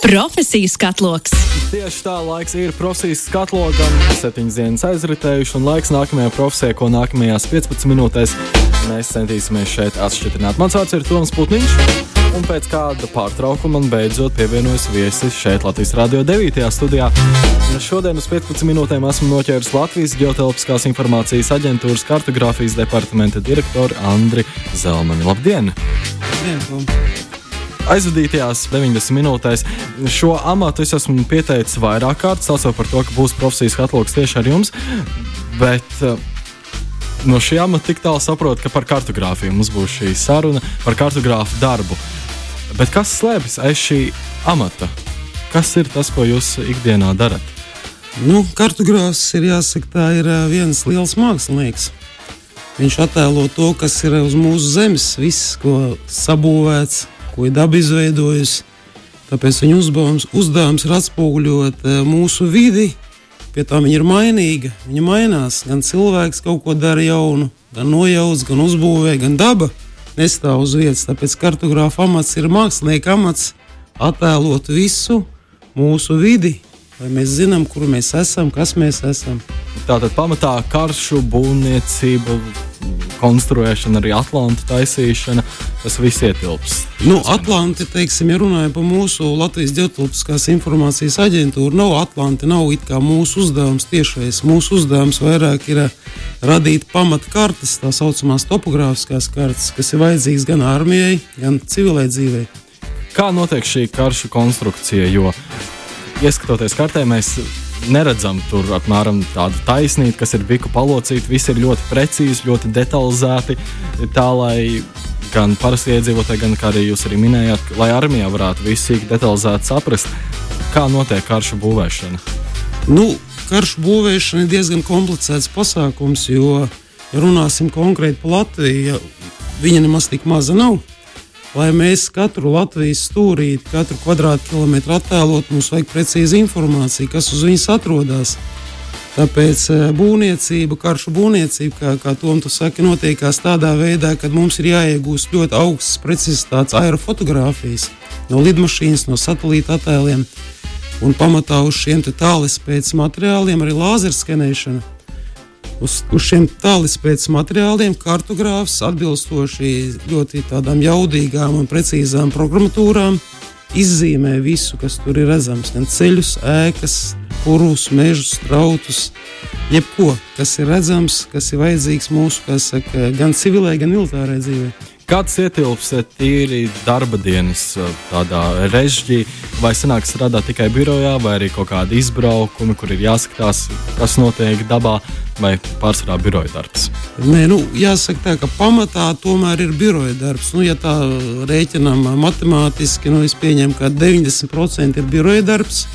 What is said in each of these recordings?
Profesijas katloks. Tieši tā laiks ir profesijas katlogam. Septiņas dienas aizritējuši, un laiks nākamajai profesijai, ko nākamajās 15 minūtēs mēs centīsimies šeit atšķirt. Mans vārds ir Toms Putniņš, un pēc kāda pārtraukuma man beidzot pievienojas viesis šeit Latvijas Rādio 9. studijā. Šodien uz 15 minūtēm esmu noķēris Latvijas Geotelpiskās informācijas aģentūras kartogrāfijas departamenta direktoru Andri Zelmani. Labdien! Labdien. Aizvadītajās 90 minūtēs. Šo amatu es esmu pieteicis vairāk kārtas, saucot par to, ka būs profesijas katloks tieši ar jums. Bet uh, no šī amata tik tālu saprotu, ka par kartogrāfiju mums būs šī saruna par kartogrāfu darbu. Bet kas slēpjas aiz šī amata? Kas ir tas, ko jūs ikdienā darat? Nu, kartogrāfs ir jāsaka, tā ir uh, viens liels mākslinieks. Viņš attēlo to, kas ir uz mūsu zemes, viss, ko sabūvēts, ko ir daba izveidojusi. Tāpēc viņa uzdevums, uzdevums ir atspoguļot uh, mūsu vidi. Pie tā viņa ir mainīga. Viņa mainās. Gan cilvēks kaut ko dara jaunu, gan nojauts, gan uzbūvē, gan daba nestāv uz vietas. Tāpēc kartogrāfa amats ir mākslinieka amats attēlot visu mūsu vidi, lai mēs zinām, kur mēs esam, kas mēs esam. Tātad pamatā karšu būvniecība, konstruēšana, arī Atlanta taisīšana, tas viss ietilps. Nu, Atlanti, teiksim, ja runājam par mūsu Latvijas ģeotelpiskās informācijas aģentūru, nav Atlanti, nav it kā mūsu uzdevums tiešais. Mūsu uzdevums vairāk ir radīt pamatkartes, tā saucamās topogrāfiskās kartes, kas ir vajadzīgas gan armijai, gan civilai dzīvei. Kā notiek šī karšu konstrukcija? Jo, ieskatoties kartē, mēs neredzam tur apmēram tādu taisnību, kas ir biku palocīta. Viss ir ļoti precīzi, ļoti detalizēti. Tā lai gan parasti iedzīvotāji, gan arī jūs arī minējāt, lai armijā varētu visu sīk detalizēti saprast, kā notiek karšu būvēšana. Nu, karšu būvēšana ir diezgan komplicēts pasākums, jo, ja runāsim konkrēti par Latviju, viņa nemaz tik maza nav. Lai mēs katru Latvijas stūrīti, katru kvadrātkilometru attēlot, mums vajag precīzi informācija, kas uz viņas atrodas. Tāpēc būvniecība, karšu būvniecība, kā, kā Tom tu saki, notiekās tādā veidā, ka mums ir jāiegūst ļoti augsts precizitātes aerofotogrāfijas no lidmašīnas, no satelīta attēliem. Un pamatā uz šiem tālespējas materiāliem arī lāzerskenēšana uz, uz šiem tālespējas materiāliem kartogrāfs atbilstoši ļoti tādām jaudīgām un precīzām programmatūrām izzīmē visu, kas tur ir redzams. Gan ceļus, ēkas, purvus, mežus, strautus, jebko, kas ir redzams, kas ir vajadzīgs mūsu saka, gan civilai, gan militārai dzīvei. Kāds ietilps tīri darba dienas tādā režģī, vai sanāk strādāt tikai birojā, vai arī kaut kādi izbraukumi, kur ir jāskatās, kas notiek dabā, vai pārsvarā biroja darbs? Nē, nu, jāsaka tā, ka pamatā tomēr ir biroja darbs. Nu, ja tā rēķinām matemātiski, nu, es pieņemu, ka 90% ir biroja darbs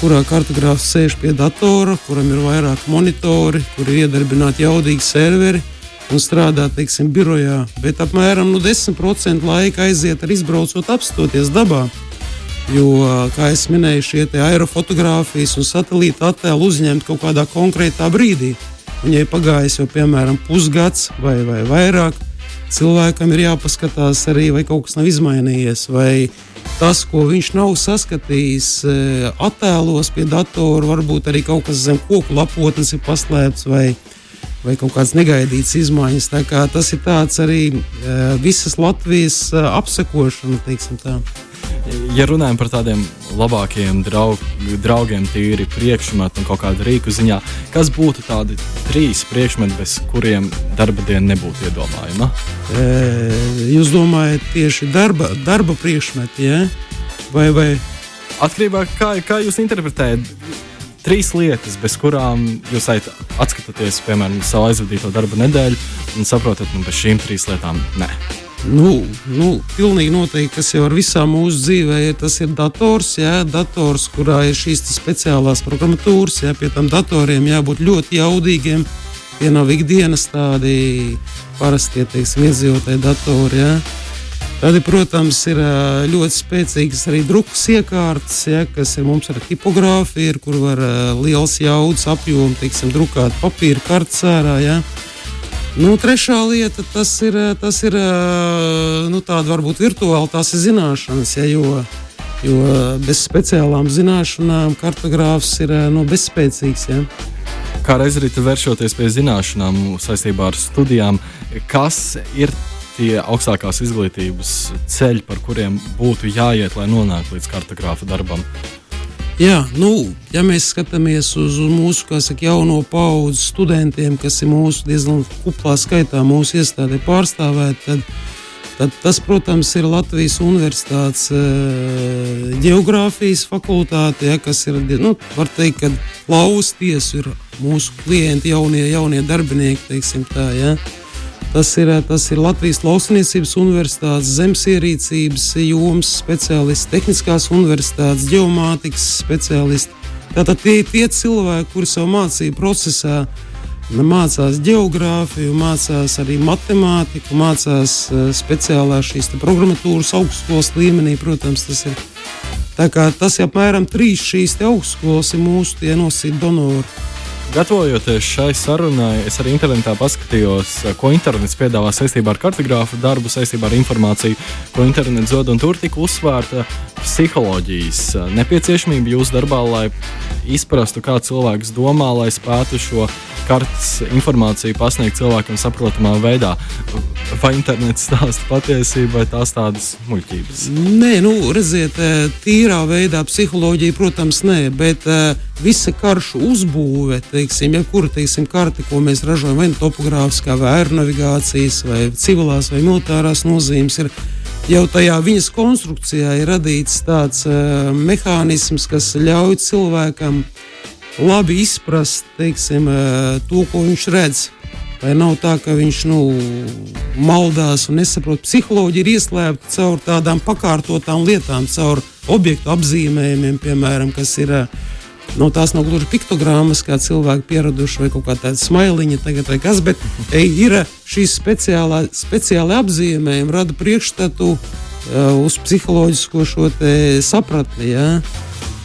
kurā kartogrāfs sēž pie datora, kuram ir vairāk monitori, kur ir iedarbināti jaudīgi serveri un strādā, teiksim, birojā, bet apmēram nu, 10% laika aiziet ar izbraucot, apstoties dabā. Jo, kā jau minēju, šie aerofotogrāfijas un satelīta attēlu uzņemt kaut kādā konkrētā brīdī. Un, ja ir pagājis jau piemēram pusgads vai, vai vairāk, cilvēkam ir jāpaskatās arī, vai kaut kas nav izmainījies, vai tas, ko viņš nav saskatījis attēlos pie datora, varbūt arī kaut kas zem koku lapotnes ir paslēpts. Vai, vai kaut kādas negaidītas izmaiņas. Kā tas ir tāds arī uh, visas Latvijas uh, apsekošana, teiksim tā. Ja runājam par tādiem labākiem draug, draugiem, tīri priekšmetu un kaut kādu rīku ziņā, kas būtu tādi trīs priekšmeti, bez kuriem darba diena nebūtu iedomājama? E, jūs domājat tieši darba, darba priekšmeti, ja? vai, vai? Atkarībā no tā, kā, kā jūs interpretējat trīs lietas, bez kurām jūs atskatāties, piemēram, savu aizvadīto darba nedēļu un saprotat, nu, bez šīm trīs lietām nē. Nu, nu, pilnīgi noteikti, kas jau ar visām mūsu dzīvē ir, tas ir dators, jā, dators, kurā ir šīs speciālās programmatūras, jā, pie tam datoriem jābūt ļoti jaudīgiem. Tie nav ikdienas tādi parastie, teiksim, iedzīvotāji datori, jā. Tad, protams, ir ļoti spēcīgas arī drukas iekārtas, ja, kas ir mums ar tipogrāfiju, kur var liels jaudas apjoms, teiksim, drukāt papīra kartes ārā. Ja. Nu, trešā lieta tas ir, tas ir nu, tāda varbūt virtuāla tās ir zināšanas, ja, jo Jo bez speciālām zināšanām kartogrāfs ir no nu, bezspēcīgs. Ja? Kā reizē vēršoties pie zināšanām saistībā ar studijām, kas ir tie augstākās izglītības ceļi, par kuriem būtu jāiet, lai nonāktu līdz kartogrāfa darbam? Jā, nu, ja mēs skatāmies uz mūsu saka, jauno paudzi studentiem, kas ir mūsu diezgan kuplā skaitā, mūsu iestādē pārstāvēti, tad, tad tas, protams, ir Latvijas Universitātes uh, geogrāfijas fakultāte, ja, kas ir, nu, var teikt, ka lauvas tiesu ir mūsu klienti, jaunie, jaunie darbinieki, teiksim tā, ja. Tas ir, tas ir Latvijas Lauksaimniecības Universitātes zemesierīcības jomas speciālists, Tehniskās Universitātes geomātikas speciālists. Tātad tie ir tie cilvēki, kuri savā mācību procesā mācās geogrāfiju, mācās arī matemātiku, mācās uh, speciālā šīs programmatūras augstskolas līmenī. Protams, tas ir. Tas ir apmēram trīs šīs augstskolas, ir mūsu nosīt donori. Gatavojoties šai sarunai, es arī internetā paskatījos, ko internets piedāvā saistībā ar kartogrāfu darbu, saistībā ar informāciju, ko internets dod. Tur tika uzsvērta psiholoģijas nepieciešamība jūsu darbā, lai izprastu, kā cilvēks domā, lai spētu šo kartes informāciju pasniegt cilvēkam saprotamā veidā. Vai internets stāsta patiesību, vai tās tādas muļķības? Nē, nu, redziet, tīrā veidā psiholoģija, protams, nē, bet uh, visa karšu uzbūve, teiksim, jebkura teiksim, karte, ko mēs ražojam, vai nu topogrāfiskā, vai aeronavigācijas, vai civilās, vai militārās nozīmes, ir jau tajā viņas konstrukcijā ir radīts tāds uh, mehānisms, kas ļauj cilvēkam labi izprast teiksim, uh, to, ko viņš redz. Lai nav tā, ka viņš nu, maldās un nesaprot. Psiholoģija ir ieslēgta caur tādām pakārtotām lietām, caur objektu apzīmējumiem, piemēram, kas ir uh, Nu, tās nav gluži piktogrammas, kā cilvēki pieraduši, vai kaut kā tāda smailiņa, tagad, vai kas, bet ej, ir šīs speciālā, apzīmējuma, rada priekšstatu uh, uz psiholoģisko šo sapratni. Ja?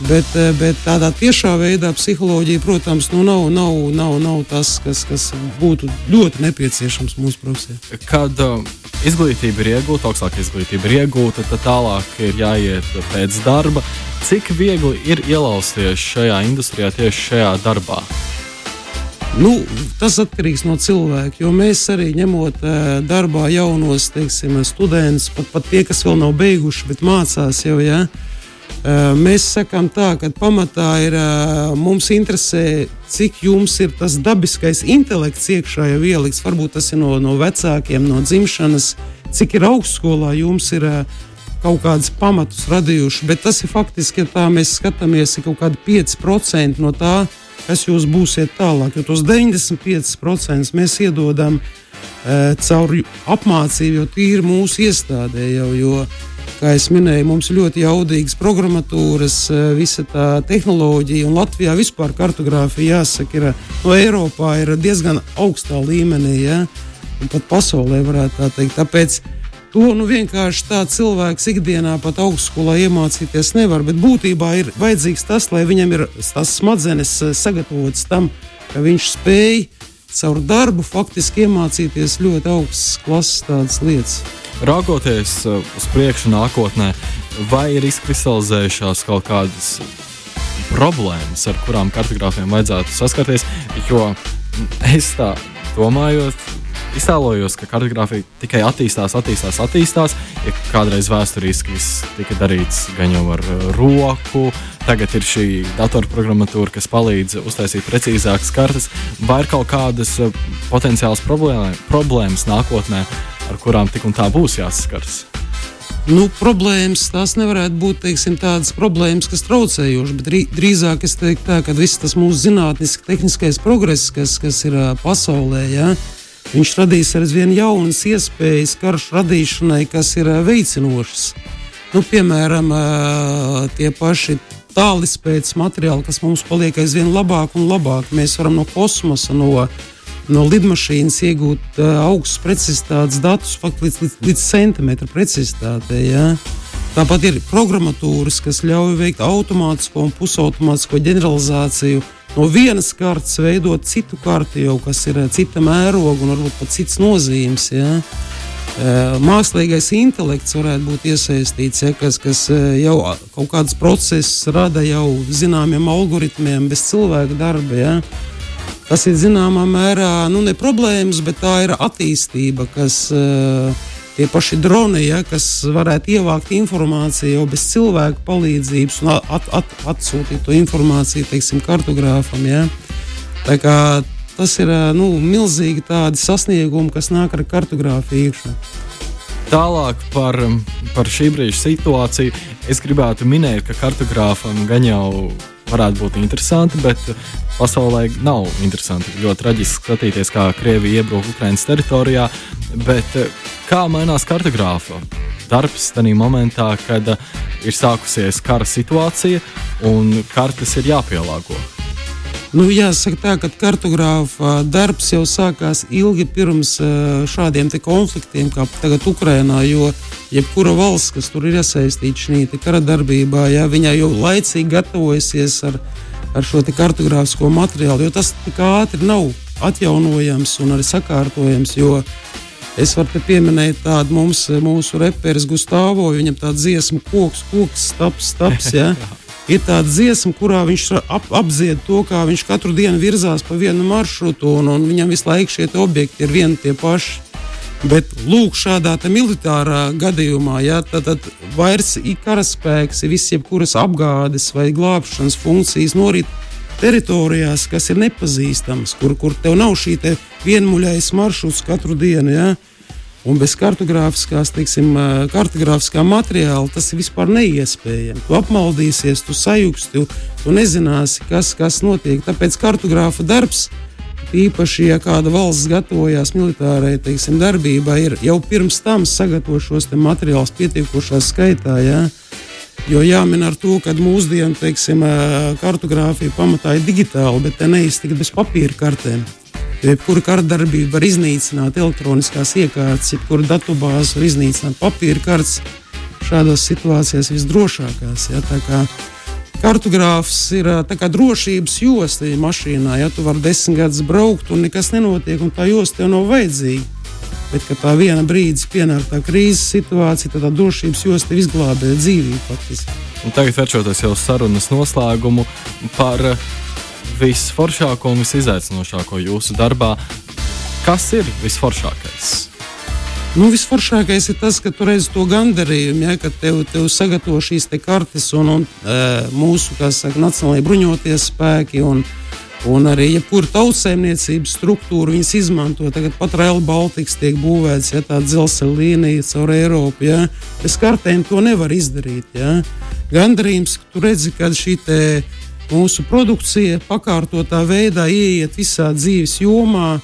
Bet, uh, bet tādā tiešā veidā psiholoģija, protams, nu, nav, nav, nav, nav tas, kas, kas būtu ļoti nepieciešams mūsu profesijā. Kad uh, izglītība ir iegūta, augstāka izglītība ir iegūta, tad tālāk ir jāiet pēc darba. Cik viegli ir ielausties šajā industrijā, tieši šajā darbā? Nu, tas atkarīgs no cilvēka. Jo mēs arī ņemot uh, darbā jaunos teiksim, studentus, pat, pat tie, kas vēl nav beiguši, bet mācās jau. Ja, uh, mēs sakām tā, ka pamatā ir uh, mums interesē, cik jums ir tas dabiskais intelekts iekšā jau ielikts. Varbūt tas ir no, no vecākiem, no dzimšanas, cik ir augstskolā jums ir. Uh, kaut kādus pamatus radījuši, bet tas ir faktiski, ja tā mēs skatāmies, ir kaut kādi 5% no tā, kas jūs būsiet tālāk. Jo tos 95% mēs iedodam e, caur apmācību, jo tīri mūsu iestādē jau. Jo, kā jau minēju, mums ir ļoti jaudīgas programmatūras, e, visa tā tehnoloģija, un Latvijā vispār kartogrāfija, jāsaka, ir no Eiropā ir diezgan augstā līmenī, ja? un pat pasaulē varētu tā teikt. Tāpēc To nu, vienkārši tā cilvēks ikdienā pat augstskolā iemācīties nevar. Bet būtībā ir vajadzīgs tas, lai viņam ir tās smadzenes eh, sagatavotas tam, ka viņš spēj caur darbu faktiski iemācīties ļoti augstas klases lietas. Raugoties eh, uz priekšu nākotnē, vai ir izkristalizējušās kaut kādas problēmas, ar kurām kartogrāfiem vajadzētu saskarties? Jo es tā domājot, iztēlojos, ka kartogrāfija tikai attīstās, attīstās, attīstās. Ja kādreiz vēsturiski viss tika darīts gan jau ar uh, roku, tagad ir šī datorprogramatūra, kas palīdz uztaisīt precīzākas kartes, vai ir kaut kādas uh, potenciālas problēma, problēmas nākotnē, ar kurām tik un tā būs jāsaskars. Nu, problēmas tās nevarētu būt teiksim, tādas problēmas, kas traucējošas, bet drīzāk es teiktu, tā, ka viss tas mūsu zinātniskais, tehniskais progress, kas, kas ir pasaulē, ja, Viņš radīs aizvien jaunas iespējas karšu radīšanai, kas ir veicinošas. Nu, piemēram, tie paši tālizpētes materiāli, kas mums paliek aizvien labāk un labāk. Mēs varam no kosmosa, no, no lidmašīnas iegūt augstus precizitātes datus, faktiski līdz, līdz, līdz centimetra precizitātei. Ja? Tāpat ir programmatūras, kas ļauj veikt automātisko un pusautomātisko ģeneralizāciju no vienas kartes veidot citu karti, jau, kas ir cita mēroga un varbūt pat cits nozīmes. Ja? mākslīgais intelekts varētu būt iesaistīts, ja, kas, kas jau kaut kādas procesus rada jau zināmiem algoritmiem, bez cilvēka darba. Ja. Tas ir zināmā mērā nu, ne problēmas, bet tā ir attīstība, kas tie paši droni, ja, kas varētu ievākt informāciju jau bez cilvēka palīdzības un at, at, atsūtīt to informāciju teiksim, kartogrāfam. Ja. Tā kā tas ir nu, milzīgi tādi sasniegumi, kas nāk ar kartogrāfiju iekšā. Tālāk par, par šī brīža situāciju. Es gribētu minēt, ka kartogrāfam gan jau varētu būt interesanti, bet pasaulē nav interesanti. Ļoti traģiski skatīties, kā Krievija iebruka Ukraiņas teritorijā. Bet kā mainās kartogrāfa darbs tajā momentā, kad ir sākusies kara situācija un kartes ir jāpielāgo? Nu, jāsaka, tā, ka kartogrāfa darbs jau sākās ilgi pirms šādiem konfliktiem, kā tagad Ukrajinā. Jo jebkura valsts, kas tur ir iesaistīta šajā kara darbībā, jā, viņa jau laicīgi gatavojusies ar, ar šo kartogrāfisko materiālu, jo tas tik ātri nav atjaunojams un arī sakārtojams. Es varu pieminēt tādu mums, mūsu reperis Gustavs, viņam tāda dziesma, koks, koks, staps, staps. Ja? ir tāda dziesma, kurā viņš ap, apzied to, kā viņš katru dienu virzās pa vienu maršrutu, un, un viņam visu laiku šie objekti ir vieni tie paši. Bet lūk, šādā militārā gadījumā, ja, tad, tad vairs ir karaspēks, ir visas jebkuras apgādes vai glābšanas funkcijas norit teritorijās, kas ir nepazīstamas, kur, kur tev nav šī te vienmuļais maršruts katru dienu. Ja. Un bez kartogrāfiskās, teiksim, kartogrāfiskā materiāla tas ir vispār neiespējami. Tu apmaldīsies, tu sajūgsi, tu, tu nezināsi, kas, kas notiek. Tāpēc kartogrāfa darbs, īpaši, ja kāda valsts gatavojās militārai teiksim, darbībai, ir jau pirms tam sagatavo šos materiālus pietiekošā skaitā. Ja? Jo jāmin ar to, ka mūsdienu teiksim, kartogrāfija pamatā ir digitāla, bet te neiztikt bez papīra kartēm. Jebkura kardarbība var iznīcināt elektroniskās iekārtas, jebkura datubāze var iznīcināt papīra kartes. Šādās situācijās visdrošākās. Ja, Kartogrāfs ir kā drošības josta ja mašīnā. Ja tu vari desmit gadus braukt un nekas nenotiek, un tā josta tev nav vajadzīga. Bet, kad tā viena brīdis pienāk tā krīzes situācija, tad tā drošības josta izglābē dzīvību faktiski. Un tagad, vēršoties jau sarunas noslēgumu par visforšāko un visizaicinošāko jūsu darbā. Kas ir visforšākais? Nu, visforšākais ir tas, ka tu redzi to gandarījumu, ja, ka tev, tev sagatavo šīs te kartes un, un e, mūsu saka, nacionālajie bruņoties spēki. Un, Un arī jebkura tautsēmniecības struktūra viņas izmanto. Tagad pat Rail Baltics tiek būvēts, ja tāda dzelzceļa līnija caur Eiropu. Ja. Bez kartēm to nevar izdarīt. Ja. Gandarījums, ka tu redzi, ka šī mūsu produkcija pakārtotā veidā ieiet visā dzīves jomā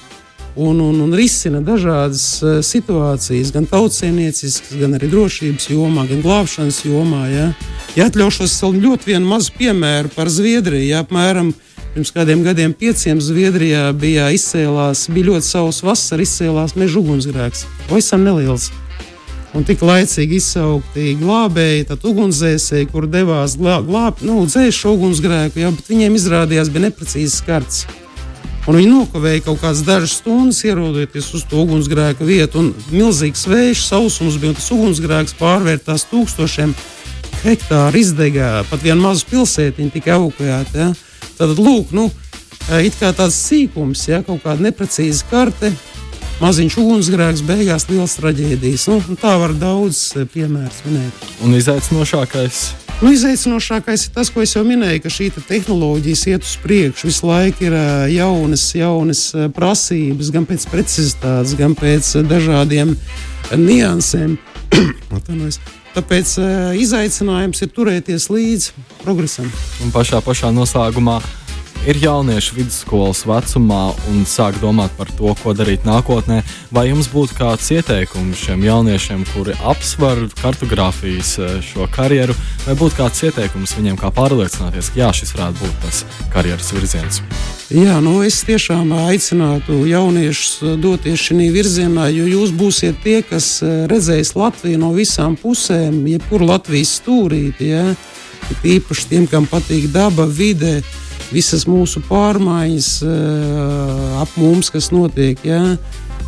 un, un, un risina dažādas uh, situācijas, gan tautsēmnieciskas, gan arī drošības jomā, gan glābšanas jomā. Ja, ja atļaušos ļoti vienu mazu piemēru par Zviedriju. Ja, apmēram pirms kādiem gadiem, pieciem Zviedrijā bija izcēlās, bija ļoti savs vasara, izcēlās meža ugunsgrēks. Pavisam neliels un tik laicīgi izsaukti glābēji, tad ugunsdzēsēji, kur devās glābt, glā, nu, dzēst šo ugunsgrēku, jau, viņiem izrādījās bija neprecīzs karts. Un viņi nokavēja kaut kādas dažas stundas, ierodoties uz to ugunsgrēka vietu. Milzīgs vējš, sausums bija un tas ugunsgrēks pārvērtās tūkstošiem hektāru izdegā. Pat viena maza pilsētiņa tika evakuēta. Ja? Tad, lūk, nu, it kā tāds sīkums, ja kaut kāda neprecīza karte, maziņš ugunsgrēks, beigās liels traģēdijas. Nu, tā var daudz eh, piemērus minēt. Un izaicinošākais? Nu, izaicinošākais ir tas, ko es jau minēju, ka šī tehnoloģija iet uz priekšu. Visu laiku ir eh, jaunas, jaunas eh, prasības, gan pēc precizitātes, gan pēc dažādiem niansēm. Tāpēc uh, izaicinājums ir turēties līdzi progresam. Un pašā, pašā noslēgumā ir jaunieši vidusskolas vecumā un sāk domāt par to, ko darīt nākotnē, vai jums būtu kāds ieteikums šiem jauniešiem, kuri apsver kartogrāfijas eh, šo karjeru, vai būtu kāds ieteikums viņiem, kā pārliecināties, ka jā, šis varētu būt tas karjeras virziens? Jā, nu es tiešām aicinātu jauniešus doties šajā virzienā, jo jūs būsiet tie, kas eh, redzēs Latviju no visām pusēm, jebkuru Latvijas stūrīti. Ja? Īpaši tiem, kam patīk daba, vide, uh, visas mūsu pārmaiņas uh, ap mums, kas notiek. Ja?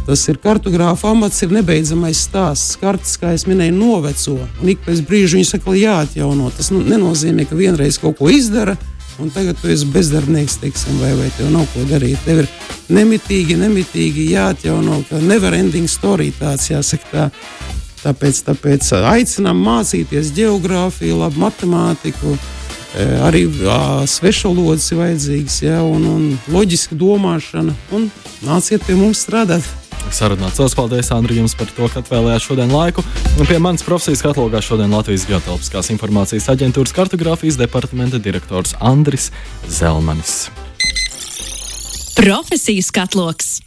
Tas ir kartogrāfa amats, ir nebeidzamais stāsts. Kartes, kā jau minēju, noveco. Un ik pēc brīža viņi saka, jāatjauno. Tas nu, nenozīmē, ka vienreiz kaut ko izdara, un tagad tu esi bezdarbnieks, teiksim, vai, vai tev nav ko darīt. Tev ir nemitīgi, nemitīgi jāatjauno, ka never ending story tāds jāsaka. Tā. Tāpēc, tāpēc aicinām mācīties geogrāfiju, labu matemātiku, arī svešvalodas ir vajadzīgas, ja, un, un loģiska domāšana. Un nāciet pie mums strādāt! sarunāts. Lielas paldies, Andri, jums par to, ka atvēlējāt šodien laiku. Un pie manas profesijas katalogā šodien Latvijas Geotelpiskās informācijas aģentūras kartogrāfijas departamenta direktors Andris Zelmanis. Profesijas katloks!